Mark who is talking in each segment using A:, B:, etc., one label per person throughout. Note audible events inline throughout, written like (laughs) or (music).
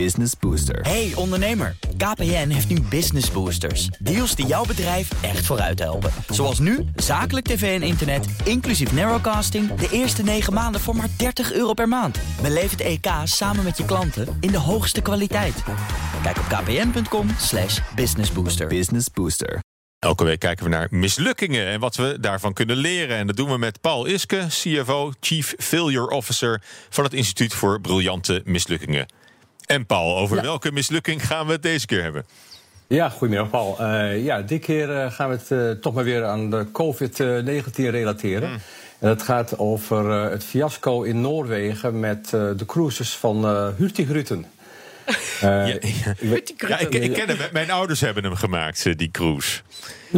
A: Business Booster.
B: Hey ondernemer, KPN heeft nu Business Boosters. Deals die jouw bedrijf echt vooruit helpen. Zoals nu, zakelijk tv en internet, inclusief narrowcasting... de eerste 9 maanden voor maar 30 euro per maand. Beleef het EK samen met je klanten in de hoogste kwaliteit. Kijk op kpn.com slash businessbooster.
A: Business Booster.
C: Elke week kijken we naar mislukkingen en wat we daarvan kunnen leren. En dat doen we met Paul Iske, CFO, Chief Failure Officer... van het Instituut voor Briljante Mislukkingen. En Paul, over welke mislukking gaan we het deze keer hebben?
D: Ja, goedemiddag Paul. Uh, ja, dit keer uh, gaan we het uh, toch maar weer aan de COVID-19 relateren. Mm. En het gaat over het fiasco in Noorwegen met de cruises van Hurtigruten.
C: Ja, ja. ja ik, ik, ken hem. Mijn ouders hebben hem gemaakt, die cruise.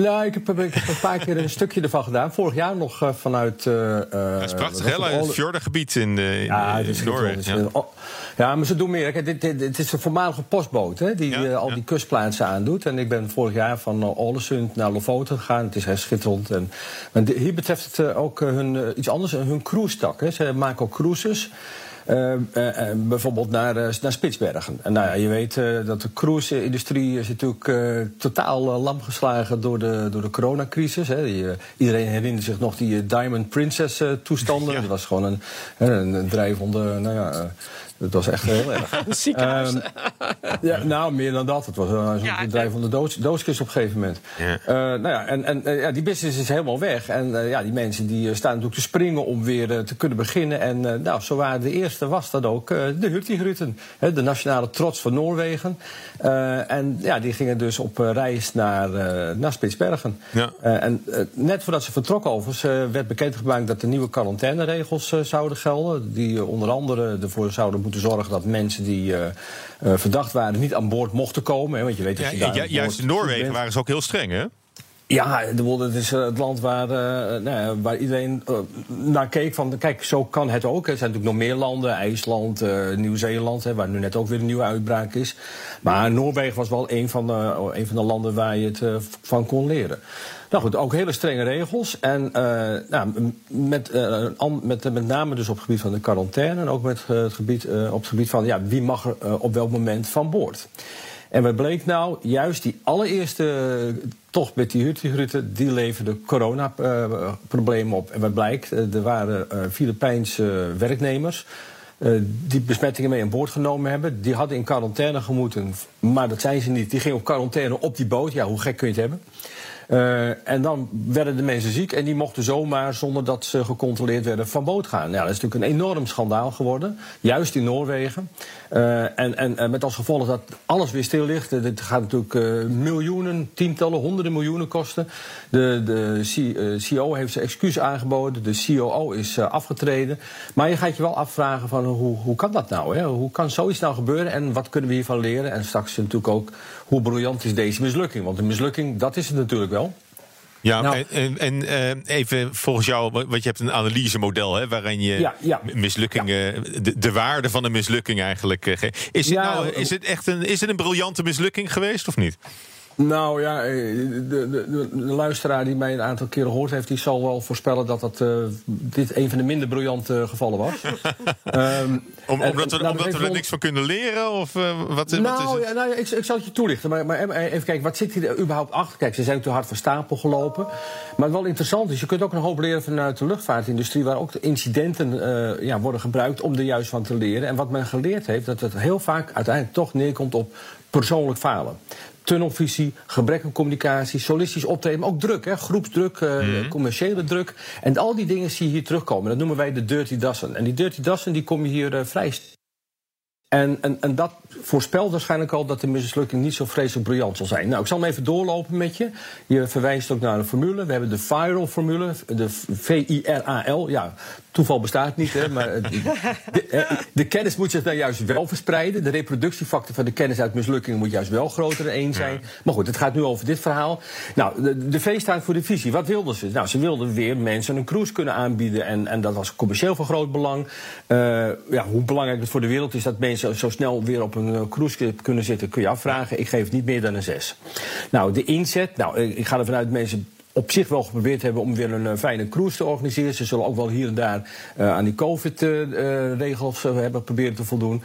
D: Nou, ik heb, ik heb, een paar keer een stukje ervan gedaan. Vorig jaar nog uh, vanuit... Uh,
C: dat is prachtig, hè? Het fjordengebied in, uh, ja, in, Noorwegen.
D: Ja. ja. maar ze doen meer. Kijk, dit, dit, dit, is een voormalige postboot hè, die ja, al die kustplaatsen aandoet. En ik ben vorig jaar van Ålesund naar Lofoten gegaan. Het is heel schitterend. En, maar hier betreft het ook hun, iets anders, hun cruise-tak. Ze maken ook cruises. Uh, uh, bijvoorbeeld naar, naar Spitsbergen. En nou ja, je weet dat de cruise-industrie is natuurlijk totaal lam geslagen door de, door de coronacrisis. Hè. Die, iedereen herinnert zich nog die Diamond Princess-toestanden. Ja. Dat was gewoon een, een, een drijvende, nou ja, dat was echt heel erg. (laughs)
E: Ziekenhuis. Um,
D: ja, nou, meer dan dat. Het was een ja, bedrijf van de doos, op een gegeven moment. Ja. Uh, nou ja, en, en uh, ja, die business is helemaal weg. En uh, ja, die mensen die staan natuurlijk te springen om weer te kunnen beginnen. En nou, zo waren de eerste was dat ook de Hurtigruten. de nationale trots van Noorwegen. en ja, die gingen dus op reis naar, naar Spitsbergen. Ja. en net voordat ze vertrokken overigens werd bekendgemaakt dat de nieuwe quarantaineregels zouden gelden. Die onder andere ervoor zouden moeten zorgen dat mensen die verdacht waren niet aan boord mochten komen. Hè, want je weet dat je
C: ja, daar juist in Noorwegen waren ze ook heel streng, hè?
D: Ja, het is eh, het land waar, uh, nou, waar iedereen uh, naar keek van... kijk, zo kan het ook. Er zijn natuurlijk nog meer landen, IJsland, Nieuw-Zeeland... waar nu net ook weer een nieuwe uitbraak is. Maar Noorwegen was wel een van, een van de landen waar je het van kon leren. Nou goed, ook hele strenge regels. En nou, met, met, met name dus op het gebied van de quarantaine... en ook met, het gebied, op het gebied van ja, wie mag er op welk moment van boord. En wat bleek nou? Juist die allereerste tocht met die hurtigruten... die leverde coronaproblemen op. En wat blijkt? Er waren Filipijnse werknemers... Die besmettingen mee aan boord genomen hebben. Die hadden in quarantaine gemoeten, maar dat zijn ze niet. Die gingen op quarantaine op die boot. Ja, hoe gek kun je het hebben? Uh, en dan werden de mensen ziek en die mochten zomaar, zonder dat ze gecontroleerd werden, van boot gaan. Ja, dat is natuurlijk een enorm schandaal geworden, juist in Noorwegen. Uh, en, en, met als gevolg dat alles weer stil ligt. Dit gaat natuurlijk miljoenen, tientallen, honderden miljoenen kosten. De, de CEO heeft zijn excuus aangeboden, de COO is afgetreden. Maar je gaat je wel afvragen van hoe, hoe kan dat nou? Hè? Hoe kan zoiets nou gebeuren en wat kunnen we hiervan leren? En straks natuurlijk ook hoe briljant is deze mislukking? Want een mislukking, dat is het natuurlijk.
C: Ja, nou, en, en uh, even volgens jou, want je hebt een analysemodel hè, waarin je ja, ja, mislukkingen, de, de, waarde van een mislukking eigenlijk. Uh, is, het nou, is het echt een, is het een briljante mislukking geweest of niet?
D: Nou ja, eh, de, de, de, luisteraar die mij een aantal keren gehoord heeft, die zal wel voorspellen dat dat, uh, dit een van de minder briljante gevallen was.
C: um, (laughs) Om, omdat we, nou, omdat we er niks van kunnen leren? Of, uh, wat,
D: nou,
C: wat is het?
D: Ja, nou, ik, ik zal het je toelichten. Maar, maar, even kijken, wat zit hier überhaupt achter? Kijk, ze zijn te hard van stapel gelopen. Maar wel interessant is, je kunt ook een hoop leren vanuit de luchtvaartindustrie, waar ook de incidenten uh, ja, worden gebruikt om er juist van te leren. En wat men geleerd heeft, dat het heel vaak uiteindelijk toch neerkomt op persoonlijk falen tunnelvisie, gebrek aan communicatie, solistisch optreden, maar ook druk, hè, groepsdruk, uh, mm. commerciële druk. En al die dingen zie je hier terugkomen. Dat noemen wij de dirty dassen. En die dirty dassen die kom je hier uh, vrij en, en, en, dat voorspelt waarschijnlijk al dat de mislukking niet zo vreselijk briljant zal zijn. Nou, ik zal hem even doorlopen met je. Je verwijst ook naar een formule. We hebben de viral-formule, de V-I-R-A-L. Ja, toeval bestaat niet, hè, maar de, de, kennis moet zich dan juist wel verspreiden. De reproductiefactor van de kennis uit mislukkingen moet juist wel groter dan één zijn. Maar goed, het gaat nu over dit verhaal. Nou, de, de V staat voor de visie. Wat wilden ze? Nou, ze wilden weer mensen een cruise kunnen aanbieden. En, en dat was commercieel van groot belang. Uh, ja, hoe belangrijk het voor de wereld is dat mensen zo snel weer op een uh, cruise kunnen zitten, kun je afvragen. Ik geef niet meer dan een 6. Nou, de inzet. Nou, ik ga ervan uit dat mensen op zich wel geprobeerd hebben om weer een fijne cruise te organiseren. Ze zullen ook wel hier en daar aan die COVID-regels hebben proberen te voldoen.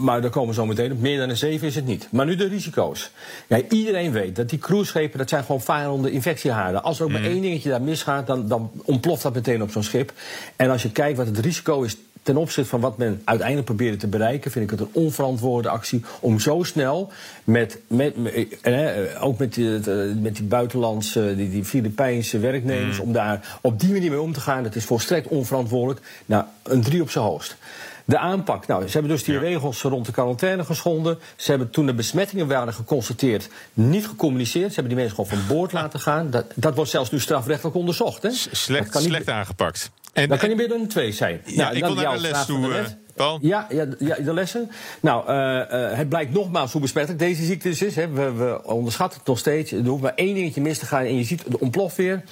D: maar daar komen we zo meteen op. Meer dan een 7 is het niet. Maar nu de risico's. Ja, iedereen weet dat die cruiseschepen, dat zijn gewoon varende infectiehaarden. Als er ook maar mm. één dingetje daar misgaat, dan, dan ontploft dat meteen op zo'n schip. En als je kijkt wat het risico is ten opzichte van wat men uiteindelijk probeerde te bereiken, vind ik het een onverantwoorde actie om zo snel met, met, eh, ook met die, eh, met die buitenlandse, die, die Filipijnse werknemers, mm. om daar op die manier mee om te gaan. Dat is volstrekt onverantwoordelijk. Nou, een drie op zijn hoogst. De aanpak. Nou, ze hebben dus die regels rond de quarantaine geschonden. Ze hebben toen de besmettingen waren geconstateerd niet gecommuniceerd. Ze hebben die mensen gewoon van boord laten gaan. Dat, dat wordt zelfs nu strafrechtelijk onderzocht. Hè?
C: Slecht, slecht aangepakt.
D: En, dat kan meer dan een twee zijn.
C: Ja, nou, ik wil naar de les toe.
D: Paul? Ja, ja, ja, de lessen. Nou, uh, uh, het blijkt nogmaals hoe besmettelijk deze ziekte dus is. Hè. We, we, onderschatten het nog steeds. Er hoeft maar één dingetje mis te gaan en je ziet de ontplof weer.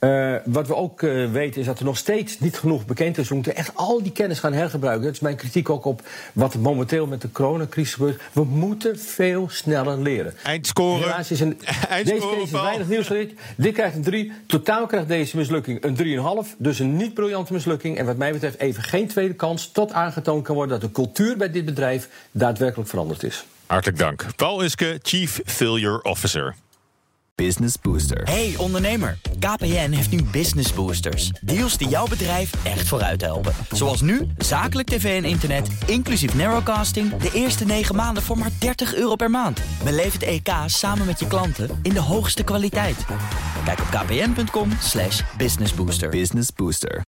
D: Uh, wat we ook weten is dat er nog steeds niet genoeg bekend is. We moeten echt al die kennis gaan hergebruiken. Dat is mijn kritiek ook op wat er momenteel met de coronacrisis gebeurt. We moeten veel sneller leren.
C: Eindscoren.
D: Helaas is een, (laughs) Eindscoren, deze, deze weinig nieuws. Dit krijgt een 3. Totaal krijgt deze mislukking een 3,5. Dus een niet briljante mislukking. En wat mij betreft even geen tweede kans tot aangetoond kan worden dat de cultuur bij dit bedrijf daadwerkelijk veranderd is.
C: Hartelijk dank. Paul Uske, Chief Failure Officer.
B: Business Booster. Hey ondernemer, KPN heeft nu Business Boosters. Deals die jouw bedrijf echt vooruit helpen. Zoals nu, zakelijk tv en internet, inclusief narrowcasting... de eerste 9 maanden voor maar 30 euro per maand. Beleef het EK samen met je klanten in de hoogste kwaliteit. Kijk op kpn.com businessbooster. Business Booster.